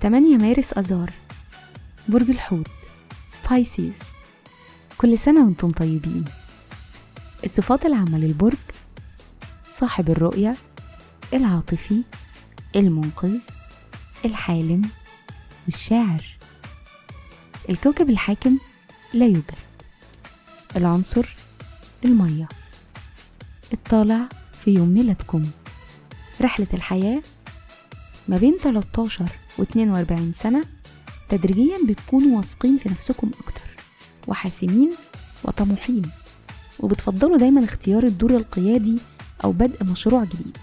تمانية مارس أذار برج الحوت بايسيز كل سنة وأنتم طيبين. الصفات العامة للبرج صاحب الرؤية العاطفي المنقذ الحالم والشاعر الكوكب الحاكم لا يوجد. العنصر المية. الطالع في يوم ميلادكم. رحلة الحياة ما بين 13 و 42 سنة تدريجيا بتكونوا واثقين في نفسكم أكتر وحاسمين وطموحين وبتفضلوا دايما اختيار الدور القيادي أو بدء مشروع جديد.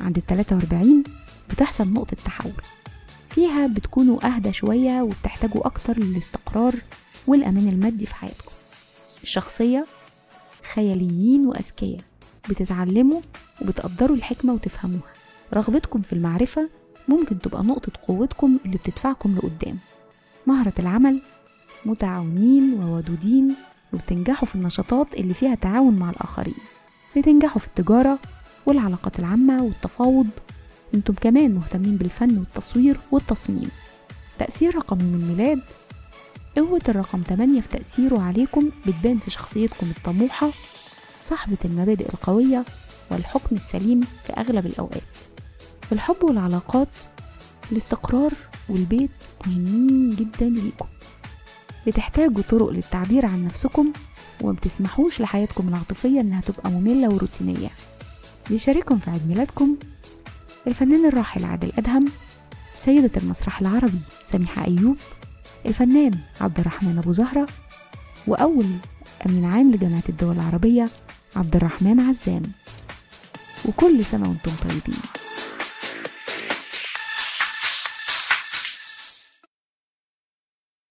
عند ال 43 بتحصل نقطة تحول. فيها بتكونوا أهدى شوية وبتحتاجوا أكتر للاستقرار والأمان المادي في حياتكم. الشخصية خياليين وأذكياء بتتعلموا وبتقدروا الحكمة وتفهموها. رغبتكم في المعرفة ممكن تبقى نقطة قوتكم اللي بتدفعكم لقدام. مهرة العمل متعاونين وودودين وبتنجحوا في النشاطات اللي فيها تعاون مع الآخرين. بتنجحوا في التجارة والعلاقات العامة والتفاوض. أنتم كمان مهتمين بالفن والتصوير والتصميم. تأثير رقم الميلاد قوة الرقم 8 في تأثيره عليكم بتبان في شخصيتكم الطموحة صاحبة المبادئ القوية والحكم السليم في أغلب الأوقات. الحب والعلاقات الاستقرار والبيت مهمين جدا ليكم. بتحتاجوا طرق للتعبير عن نفسكم وما بتسمحوش لحياتكم العاطفية إنها تبقى مملة وروتينية. بيشارككم في عيد ميلادكم الفنان الراحل عادل أدهم سيدة المسرح العربي سميحة أيوب الفنان عبد الرحمن أبو زهرة وأول أمين عام لجامعة الدول العربية عبد الرحمن عزام. وكل سنة وأنتم طيبين.